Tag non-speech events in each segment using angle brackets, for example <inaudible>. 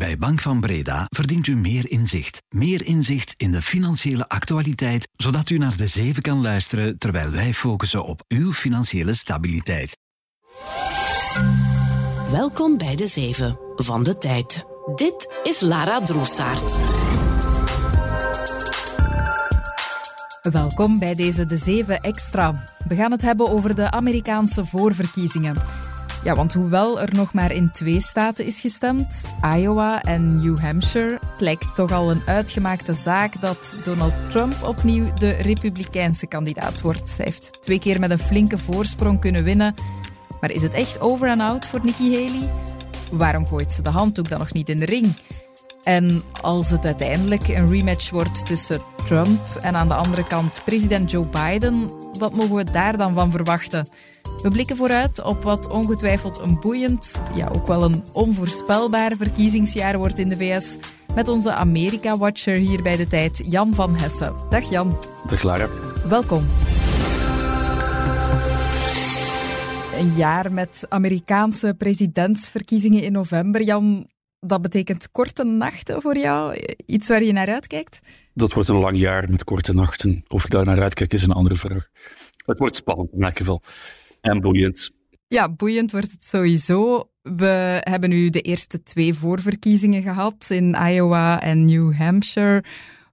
Bij Bank van Breda verdient u meer inzicht. Meer inzicht in de financiële actualiteit, zodat u naar de zeven kan luisteren terwijl wij focussen op uw financiële stabiliteit. Welkom bij de zeven van de tijd. Dit is Lara Droesaert. Welkom bij deze De Zeven Extra. We gaan het hebben over de Amerikaanse voorverkiezingen. Ja, want hoewel er nog maar in twee staten is gestemd, Iowa en New Hampshire, lijkt toch al een uitgemaakte zaak dat Donald Trump opnieuw de Republikeinse kandidaat wordt. Hij heeft twee keer met een flinke voorsprong kunnen winnen. Maar is het echt over en out voor Nikki Haley? Waarom gooit ze de handdoek dan nog niet in de ring? En als het uiteindelijk een rematch wordt tussen Trump en aan de andere kant president Joe Biden, wat mogen we daar dan van verwachten? We blikken vooruit op wat ongetwijfeld een boeiend, ja ook wel een onvoorspelbaar verkiezingsjaar wordt in de VS. Met onze Amerika-watcher hier bij de tijd, Jan van Hessen. Dag Jan. Dag Lara. Welkom. Een jaar met Amerikaanse presidentsverkiezingen in november. Jan, dat betekent korte nachten voor jou? Iets waar je naar uitkijkt? Dat wordt een lang jaar met korte nachten. Of ik daar naar uitkijk is een andere vraag. Het wordt spannend in elk geval. En boeiend. Ja, boeiend wordt het sowieso. We hebben nu de eerste twee voorverkiezingen gehad in Iowa en New Hampshire.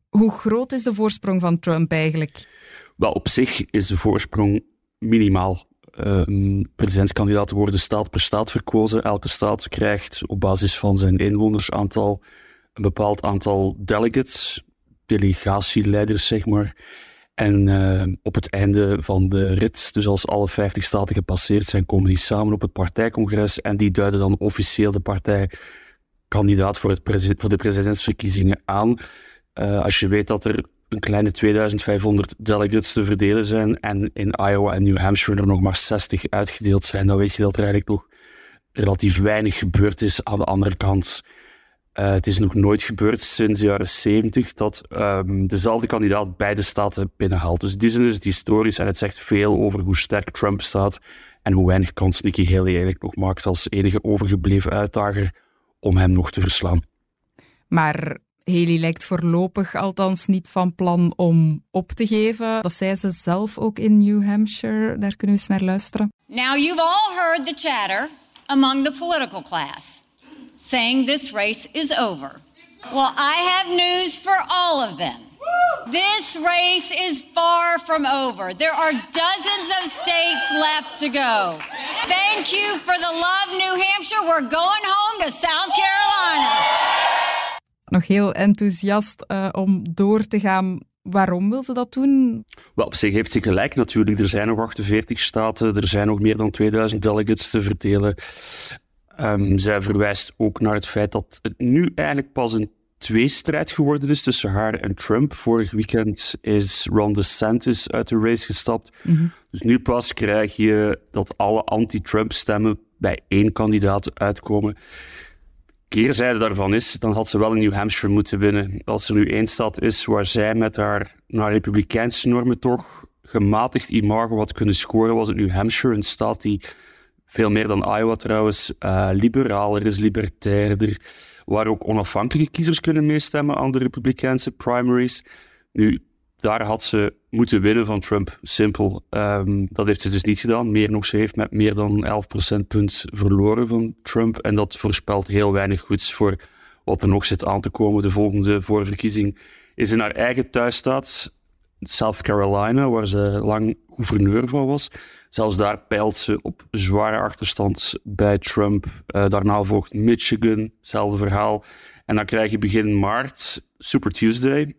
Hoe groot is de voorsprong van Trump eigenlijk? Wel, op zich is de voorsprong minimaal. Uh, presidentskandidaten worden staat per staat verkozen. Elke staat krijgt op basis van zijn inwonersaantal een bepaald aantal delegates, delegatieleiders zeg maar. En uh, op het einde van de rit, dus als alle 50 staten gepasseerd zijn, komen die samen op het partijcongres en die duiden dan officieel de partijkandidaat voor, het voor de presidentsverkiezingen aan. Uh, als je weet dat er een kleine 2500 delegates te verdelen zijn en in Iowa en New Hampshire er nog maar 60 uitgedeeld zijn, dan weet je dat er eigenlijk nog relatief weinig gebeurd is aan de andere kant. Uh, het is nog nooit gebeurd sinds de jaren 70 dat um, dezelfde kandidaat beide staten binnenhaalt. Dus die zin is historisch en het zegt veel over hoe sterk Trump staat en hoe weinig kans Nikki Haley eigenlijk nog maakt als enige overgebleven uitdager om hem nog te verslaan. Maar Haley lijkt voorlopig althans niet van plan om op te geven. Dat zei ze zelf ook in New Hampshire. Daar kunnen we eens naar luisteren. Now you've all heard the chatter among the political class. saying this race is over. Well, I have news for all of them. This race is far from over. There are dozens of states left to go. Thank you for the love, New Hampshire. We're going home to South Carolina. Nog heel enthousiast uh, om door te gaan Waarom wil ze dat doen? Wel, op zich heeft ze gelijk natuurlijk. Er zijn nog 48 staten, er zijn nog meer dan 2000 delegates te verdelen. Um, zij verwijst ook naar het feit dat het nu eigenlijk pas een tweestrijd geworden is tussen haar en Trump. Vorig weekend is Ron DeSantis uit de race gestapt. Mhm. Dus nu pas krijg je dat alle anti-Trump stemmen bij één kandidaat uitkomen. Keerzijde daarvan is, dan had ze wel in New Hampshire moeten winnen. Als er nu één stad is waar zij met haar naar republikeinse normen toch gematigd imago had kunnen scoren, was het New Hampshire, een stad die veel meer dan Iowa trouwens, uh, liberaler is, libertairder, waar ook onafhankelijke kiezers kunnen meestemmen aan de Republikeinse primaries. Nu, daar had ze moeten winnen van Trump. Simpel. Um, dat heeft ze dus niet gedaan. Meer nog, ze heeft met meer dan 11 procentpunt verloren van Trump. En dat voorspelt heel weinig goeds voor wat er nog zit aan te komen. De volgende voorverkiezing is in haar eigen thuisstaat, South Carolina, waar ze lang gouverneur van was. Zelfs daar peilt ze op zware achterstand bij Trump. Uh, daarna volgt Michigan, hetzelfde verhaal. En dan krijg je begin maart Super Tuesday,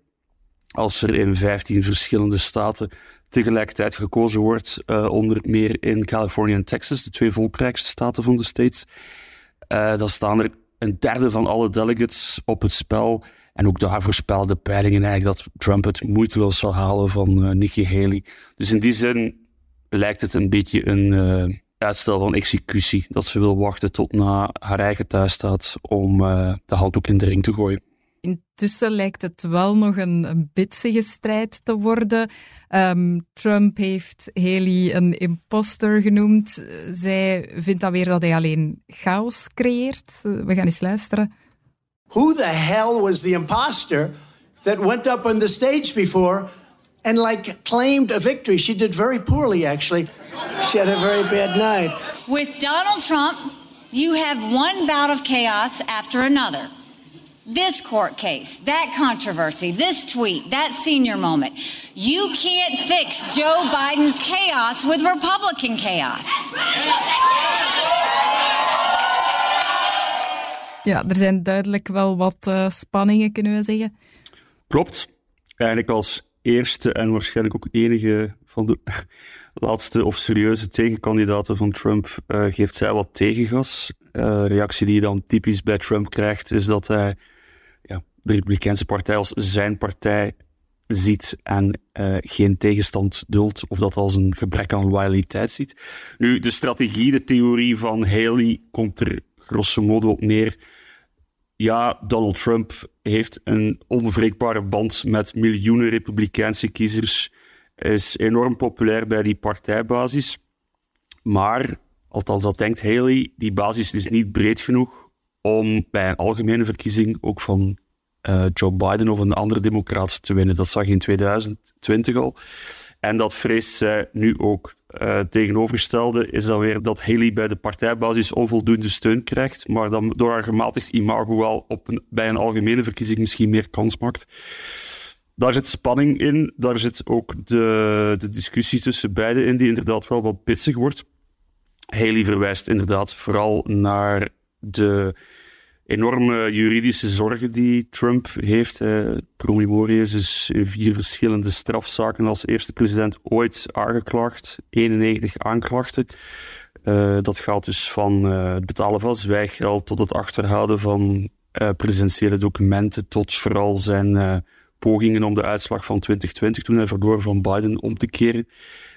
als er in 15 verschillende staten tegelijkertijd gekozen wordt, uh, onder meer in Californië en Texas, de twee volkrijkste staten van de States. Uh, dan staan er een derde van alle delegates op het spel. En ook daar voorspelde peilingen eigenlijk dat Trump het moeiteloos zal halen van uh, Nikki Haley. Dus in die zin lijkt het een beetje een uitstel van executie. Dat ze wil wachten tot na haar eigen thuis staat om de handdoek in de ring te gooien. Intussen lijkt het wel nog een, een bitsige strijd te worden. Um, Trump heeft Haley een imposter genoemd. Zij vindt dan weer dat hij alleen chaos creëert. We gaan eens luisteren. Who the hell was the imposter that went up on the stage before and like claimed a victory? She did very poorly, actually. She had a very bad night. With Donald Trump, you have one bout of chaos after another. This court case, that controversy, this tweet, that senior moment. You can't fix Joe Biden's chaos with Republican chaos. Ja, er zijn duidelijk wel wat uh, spanningen, kunnen we zeggen. Klopt. Eigenlijk als eerste en waarschijnlijk ook enige van de <laughs> laatste of serieuze tegenkandidaten van Trump uh, geeft zij wat tegengas. Uh, reactie die je dan typisch bij Trump krijgt, is dat hij de Republikeinse partij als zijn partij ziet en uh, geen tegenstand duldt, of dat als een gebrek aan loyaliteit ziet. Nu, de strategie, de theorie van Haley komt er grosso modo op neer. Ja, Donald Trump heeft een onwrikbare band met miljoenen Republikeinse kiezers. Is enorm populair bij die partijbasis. Maar, althans dat denkt Haley, die basis is niet breed genoeg om bij een algemene verkiezing ook van uh, Joe Biden of een andere democraat te winnen. Dat zag je in 2020 al. En dat vreest zij nu ook. Uh, tegenovergestelde is dan weer dat Haley bij de partijbasis onvoldoende steun krijgt, maar dan door haar gematigd imago wel op bij een algemene verkiezing misschien meer kans maakt. Daar zit spanning in. Daar zit ook de, de discussie tussen beiden in, die inderdaad wel wat pitsig wordt. Haley verwijst inderdaad vooral naar de enorme juridische zorgen die Trump heeft. Eh, Promemorius is in vier verschillende strafzaken als eerste president ooit aangeklaagd. 91 aanklachten. Uh, dat gaat dus van uh, het betalen van zwijggeld tot het achterhouden van uh, presidentiële documenten, tot vooral zijn pogingen om de uitslag van 2020, toen hij verloor van Biden, om te keren.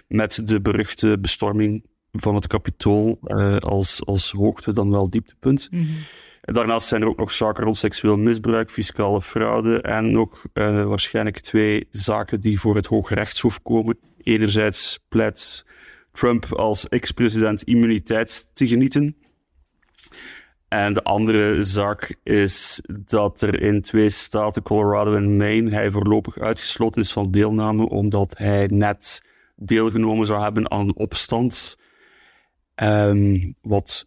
Met de beruchte bestorming van het kapitool als, als hoogte dan wel dieptepunt. -hmm. Daarnaast zijn er ook nog zaken rond seksueel misbruik, fiscale fraude en nog uh, waarschijnlijk twee zaken die voor het Hoge Rechtshof komen. Enerzijds pleit Trump als ex-president immuniteit te genieten. En de andere zaak is dat er in twee staten, Colorado en Maine, hij voorlopig uitgesloten is van deelname omdat hij net deelgenomen zou hebben aan opstand. Um, wat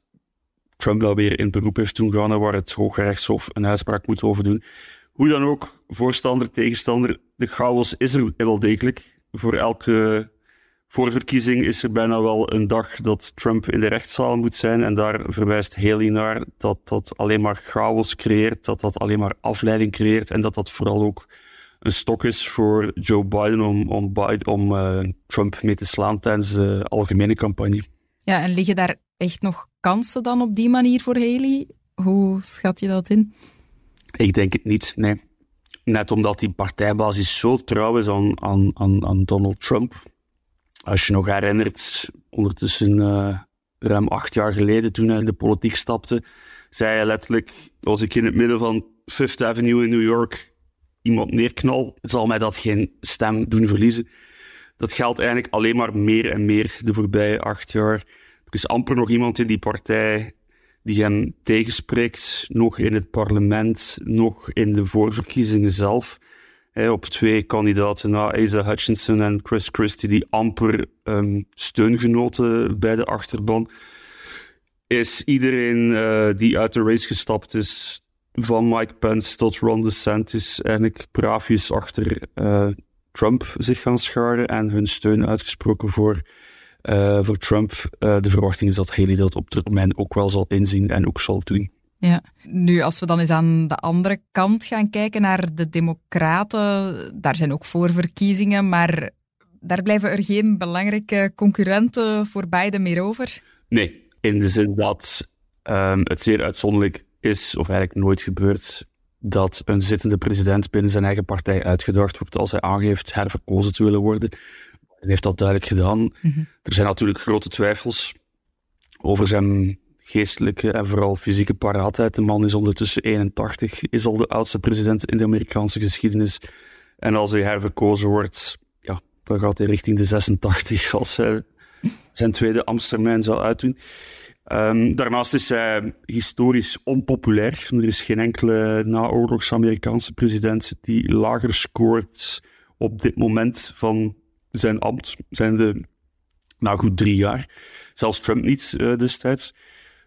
Trump dat weer in beroep heeft toen gaan waar het Hoge Rechtshof een uitspraak moet over doen. Hoe dan ook, voorstander, tegenstander, de chaos is er wel degelijk. Voor elke voorverkiezing is er bijna wel een dag dat Trump in de rechtszaal moet zijn. En daar verwijst Haley naar dat dat alleen maar chaos creëert, dat dat alleen maar afleiding creëert en dat dat vooral ook een stok is voor Joe Biden om, om, om uh, Trump mee te slaan tijdens de algemene campagne. Ja, en liggen daar echt nog kansen dan op die manier voor Haley? Hoe schat je dat in? Ik denk het niet, nee. Net omdat die partijbasis zo trouw is aan, aan, aan, Donald Trump. Als je nog herinnert, ondertussen uh, ruim acht jaar geleden, toen hij in de politiek stapte, zei hij letterlijk, als ik in het midden van Fifth Avenue in New York iemand neerknal, zal mij dat geen stem doen verliezen. Dat geldt eigenlijk alleen maar meer en meer de voorbije acht jaar. Is amper nog iemand in die partij die hem tegenspreekt, nog in het parlement, nog in de voorverkiezingen zelf. op twee kandidaten na Asa Hutchinson en Chris Christie, die amper um, steungenoten bij de achterban. Is iedereen uh, die uit de race gestapt is, van Mike Pence tot Ron DeSantis, eigenlijk braafjes achter uh, Trump zich gaan scharen en hun steun uitgesproken voor uh, voor Trump. Uh, de verwachting is dat Haley dat op termijn ook wel zal inzien en ook zal doen. Ja, nu als we dan eens aan de andere kant gaan kijken naar de Democraten, daar zijn ook voorverkiezingen, maar daar blijven er geen belangrijke concurrenten voor Biden meer over? Nee, in de zin dat um, het zeer uitzonderlijk is, of eigenlijk nooit gebeurt, dat een zittende president binnen zijn eigen partij uitgedaagd wordt als hij aangeeft herverkozen te willen worden. Hij heeft dat duidelijk gedaan. Mhm. Er zijn natuurlijk grote twijfels over zijn geestelijke en vooral fysieke paraatheid. De man is ondertussen 81, is al de oudste president in de Amerikaanse geschiedenis. En als hij herverkozen wordt, ja, dan gaat hij richting de 86 als hij zijn tweede ambtstermijn zal uitdoen. Ehm, daarnaast is hij historisch onpopulair. Er is geen enkele naoorlogs Amerikaanse president die lager scoort op dit moment van zijn ambt. Zijn de, nou goed, drie jaar. Zelfs Trump niet uh, destijds.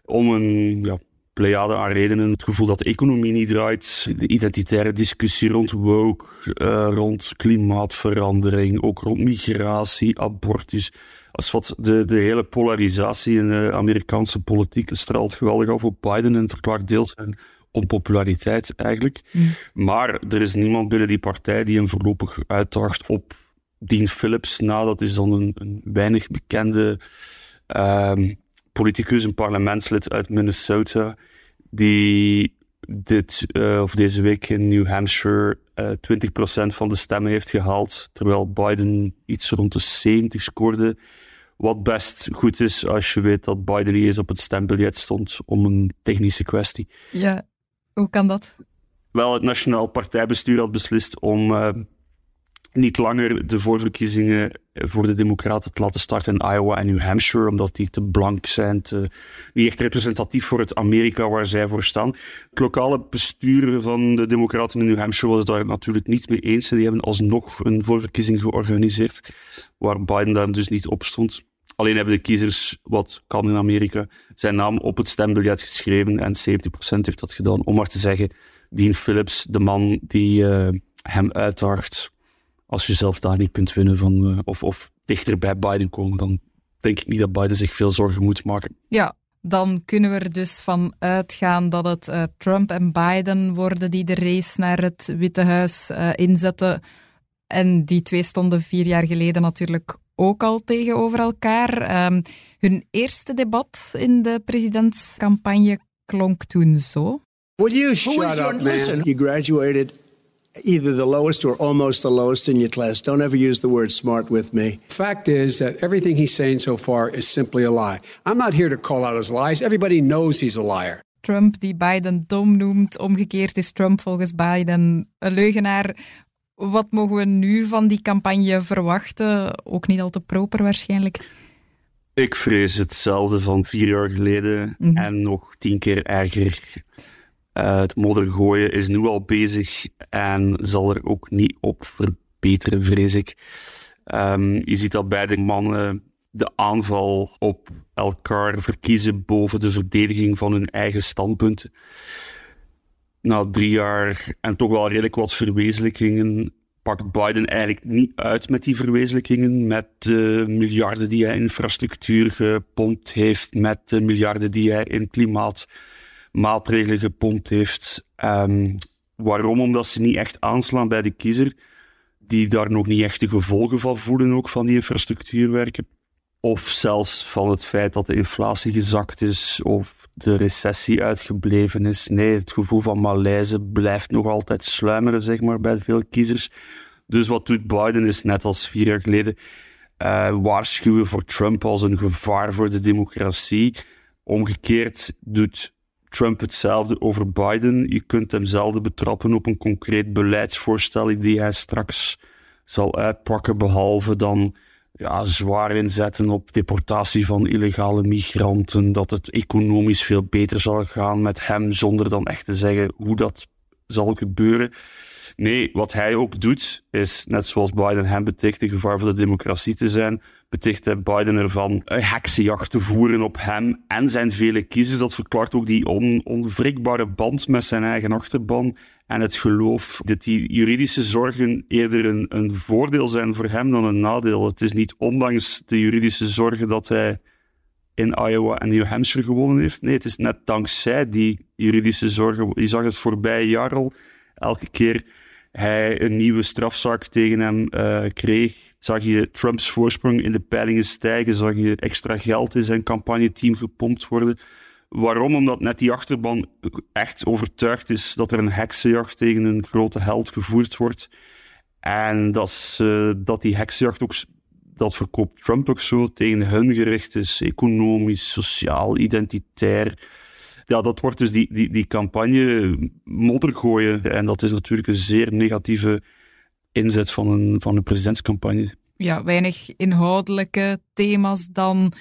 Om een ja, pleiade aan redenen. Het gevoel dat de economie niet draait, de identitaire discussie rond woke, uh, rond klimaatverandering, ook rond migratie, abortus. Als wat de, de hele polarisatie in de Amerikaanse politiek straalt geweldig af op Biden en verklaart deels zijn onpopulariteit eigenlijk. Mm. Maar er is niemand binnen die partij die hem voorlopig uitdaagt op Dean Phillips. Nou, dat is dan een, een weinig bekende um, politicus, een parlementslid uit Minnesota, die dit, uh, of deze week in New Hampshire uh, eh, 20% van de stemmen heeft gehaald, terwijl Biden iets rond de 70 scoorde. Wat best goed is als je weet dat Biden niet eens op het stembiljet stond om een technische kwestie. Ja, hoe kan dat? Wel, het Nationaal Partijbestuur had beslist om uh, niet langer de voorverkiezingen voor de Democraten te laten starten in Iowa en New Hampshire, omdat die te blank zijn, niet echt representatief voor het Amerika waar zij voor staan. Het lokale bestuur van de Democraten in New Hampshire was daar natuurlijk niet mee eens. Die hebben alsnog een voorverkiezing georganiseerd, waar Biden daar dus niet op stond. Alleen hebben de kiezers, wat kan in Amerika, zijn naam op het stembiljet geschreven en 70% heeft dat gedaan. Om maar te zeggen, Dean Phillips, de man die uh, hem uitdaagt, als je zelf daar niet kunt winnen van, uh, of, of dichter bij Biden komen, dan denk ik niet dat Biden zich veel zorgen moet maken. Ja, dan kunnen we er dus van uitgaan dat het uh, Trump en Biden worden die de race naar het Witte Huis inzetten. En die twee stonden vier jaar geleden natuurlijk ook al tegenover elkaar. Um, hun eerste debat in de presidentscampagne klonk toen zo. Will you shut up, man? Listen. You graduated either the lowest or almost the lowest in your class. Don't ever use the word smart with me. Fact is that everything he's saying so far is simply a lie. I'm not here to call out his lies. Everybody knows he's a liar. Trump die Biden dom noemt, omgekeerd is Trump volgens Biden een leugenaar. Wat mogen we nu van die campagne verwachten? Ook niet al te proper waarschijnlijk. Ik vrees hetzelfde van vier jaar geleden mhm. en nog tien keer erger. Uh, het moddergooien is nu al bezig en zal er ook niet op verbeteren, vrees ik. Um, je ziet dat beide mannen de aanval op elkaar verkiezen boven de verdediging van hun eigen standpunten na drie jaar en toch wel redelijk wat verwezenlijkingen pakt Biden eigenlijk niet uit met die verwezenlijkingen, met de miljarden die hij in infrastructuur gepompt heeft, met de miljarden die hij in klimaatmaatregelen gepompt heeft. Um, waarom? Omdat ze niet echt aanslaan bij de kiezer, die daar nog niet echt de gevolgen van voelen, ook van die infrastructuurwerken. Of zelfs van het feit dat de inflatie gezakt is, of de recessie uitgebleven is. Nee, het gevoel van malaise blijft nog altijd sluimeren, zeg maar, bij veel kiezers. Dus wat doet Biden is net als vier jaar geleden uh, waarschuwen voor Trump als een gevaar voor de democratie. Omgekeerd doet Trump hetzelfde over Biden. Je kunt hem zelden betrappen op een concreet beleidsvoorstel die hij straks zal uitpakken, behalve dan ja, zwaar inzetten op deportatie van illegale migranten, dat het economisch veel beter zal gaan met hem, zonder dan echt te zeggen hoe dat zal gebeuren. Nee, wat hij ook doet, is net zoals Biden hem beticht een gevaar voor de democratie te zijn, beticht hij Biden ervan een heksenjacht te voeren op hem en zijn vele kiezers. Dat verklaart ook die on, onwrikbare band met zijn eigen achterban en het geloof dat die juridische zorgen eerder een, een voordeel zijn voor hem dan een nadeel. Het is niet ondanks de juridische zorgen dat hij in Iowa en New Hampshire gewonnen heeft. Nee, het is net dankzij die juridische zorgen. Je zag het voorbije jaar al. Elke keer hij een nieuwe strafzaak tegen hem uh, kreeg, zag je Trumps voorsprong in de peilingen stijgen, zag je extra geld in zijn campagneteam gepompt worden. Waarom? Omdat net die achterban echt overtuigd is dat er een heksenjacht tegen een grote held gevoerd wordt. En dat, uh, dat die heksenjacht ook, dat verkoopt Trump ook zo, tegen hun gericht is, economisch, sociaal, identitair. Ja, dat wordt dus die, die, die campagne modder gooien. En dat is natuurlijk een zeer negatieve inzet van een, van een presidentscampagne. Ja, weinig inhoudelijke thema's dan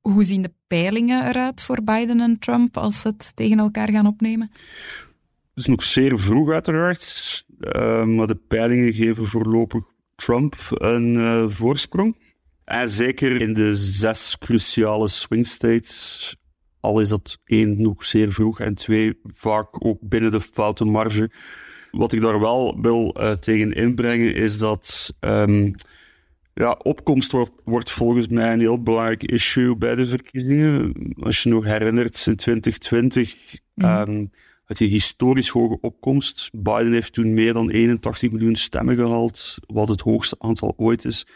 Hoe zien de peilingen eruit voor Biden en Trump als ze het tegen elkaar gaan opnemen? Het is nog zeer vroeg uiteraard, uh, maar de peilingen geven voorlopig Trump een uh, voorsprong. En zeker in de zes cruciale swing states, al is dat één nog zeer vroeg en twee vaak ook binnen de foute marge. Wat ik daar wel wil uh, tegen inbrengen is dat um, ja, opkomst wordt, wordt, volgens mij een heel belangrijk issue bij de verkiezingen. Als je nog herinnert, in 2020 mm -hmm. um, had je historisch hoge opkomst. Biden heeft toen meer dan 81 miljoen stemmen gehaald, wat het hoogste aantal ooit is.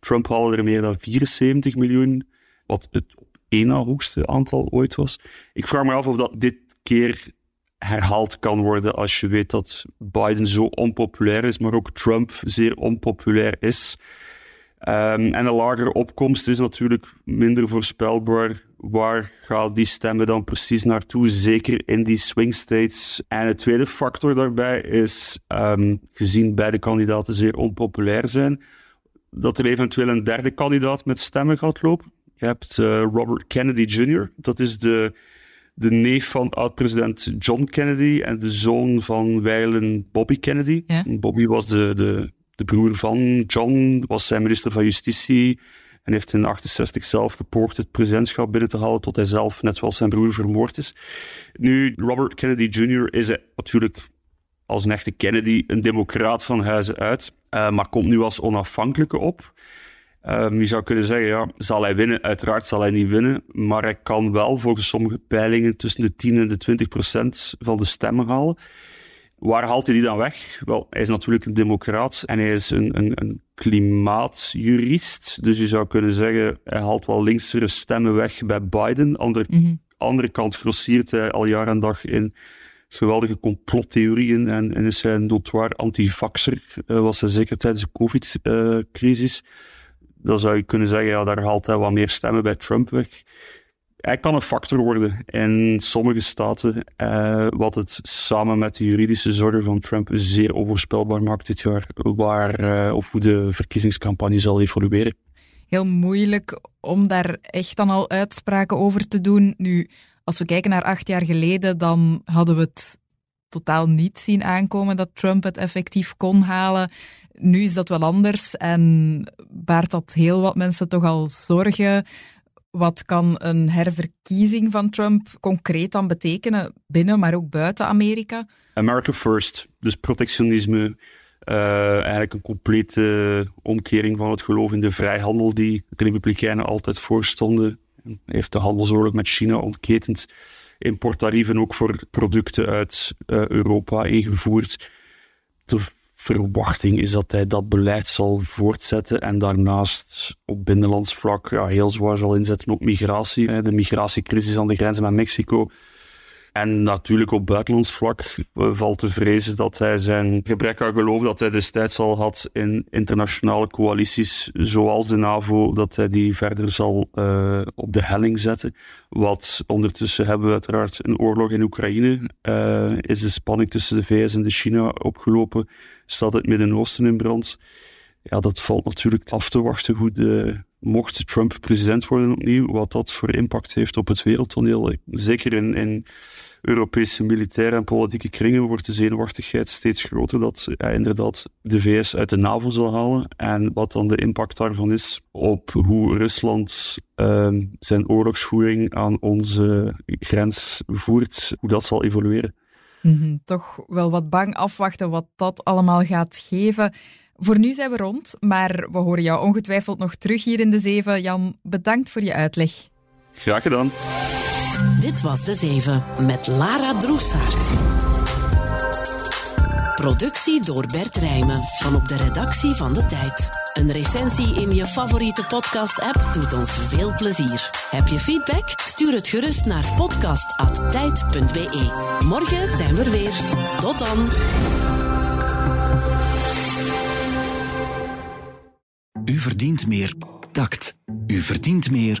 Trump haalde er meer dan 74 miljoen, wat het op één na hoogste aantal ooit was. Ik vraag me af of dat dit keer herhaald kan worden als je weet dat Biden zo onpopulair is, maar ook Trump zeer onpopulair is. Um, en een lagere opkomst is natuurlijk minder voorspelbaar. Waar gaan die stemmen dan precies naartoe? Zeker in die swing states. En de tweede factor daarbij is, um, gezien beide kandidaten zeer onpopulair zijn, dat er eventueel een derde kandidaat met stemmen gaat lopen. Je hebt uh, Robert Kennedy Jr., dat is de, de neef van oud-president John Kennedy en de zoon van wijlen Bobby Kennedy. Ja. Bobby was de, de, de broer van John, was zijn minister van Justitie en heeft in 68 zelf gepoogd het presidentschap binnen te halen tot hij zelf, net zoals zijn broer, vermoord is. Nu, Robert Kennedy Jr. is natuurlijk als een echte Kennedy een democraat van huizen uit, uh, maar komt nu als onafhankelijke op. Um, je zou kunnen zeggen, ja, zal hij winnen? Uiteraard zal hij niet winnen, maar hij kan wel volgens sommige peilingen tussen de 10 en de 20 procent van de stemmen halen. Waar haalt hij die dan weg? Wel, hij is natuurlijk een democraat en hij is een, een, een klimaatjurist. Dus je zou kunnen zeggen, hij haalt wel linksere stemmen weg bij Biden. Andere, mm -hmm. andere kant grossiert hij al jaar en dag in geweldige complottheorieën en, en is hij een notoire antivaxer. Uh, was hij zeker tijdens de COVID-crisis. Uh, dan zou je kunnen zeggen, ja, daar haalt hij wat meer stemmen bij Trump weg. Hij kan een factor worden in sommige staten, uh, wat het samen met de juridische zorgen van Trump zeer onvoorspelbaar maakt dit jaar, waar uh, of hoe de verkiezingscampagne zal evolueren. Heel moeilijk om daar echt dan al uitspraken over te doen. Nu, als we kijken naar acht jaar geleden, dan hadden we het totaal niet zien aankomen dat Trump het effectief kon halen. Nu is dat wel anders en baart dat heel wat mensen toch al zorgen. Wat kan een herverkiezing van Trump concreet dan betekenen binnen, maar ook buiten Amerika? America first, dus protectionisme. Uh, eigenlijk een complete omkering van het geloof in de vrijhandel die de Republikeinen altijd voorstonden. Heeft de handelsoorlog met China ontketend. Importtarieven ook voor producten uit uh, Europa ingevoerd. Verwachting is dat hij dat beleid zal voortzetten en daarnaast op binnenlands vlak ja, heel zwaar zal inzetten op migratie. De migratiecrisis aan de grenzen met Mexico. En natuurlijk op buitenlands vlak valt te vrezen dat hij zijn gebrek aan geloof dat hij destijds al had in internationale coalities zoals de NAVO, dat hij die verder zal uh, op de helling zetten. Wat ondertussen hebben we uiteraard een oorlog in Oekraïne. Uh, is de spanning tussen de VS en de China opgelopen? Staat het Midden-Oosten in brand? Ja, dat valt natuurlijk af te wachten hoe de, mocht Trump president worden opnieuw, wat dat voor impact heeft op het wereldtoneel. Zeker in, in Europese militaire en politieke kringen wordt de zenuwachtigheid steeds groter dat ja, inderdaad de VS uit de NAVO zal halen. En wat dan de impact daarvan is op hoe Rusland uh, zijn oorlogsvoering aan onze grens voert, hoe dat zal evolueren. Mm -hmm, toch wel wat bang afwachten wat dat allemaal gaat geven. Voor nu zijn we rond, maar we horen jou ongetwijfeld nog terug hier in de Zeven. Jan, bedankt voor je uitleg. Graag gedaan. Dit was De Zeven met Lara Droesaert. Productie door Bert Rijmen van op de redactie van De Tijd. Een recensie in je favoriete podcast-app doet ons veel plezier. Heb je feedback? Stuur het gerust naar podcast.tijd.be. Morgen zijn we er weer. Tot dan. U verdient meer tact. U verdient meer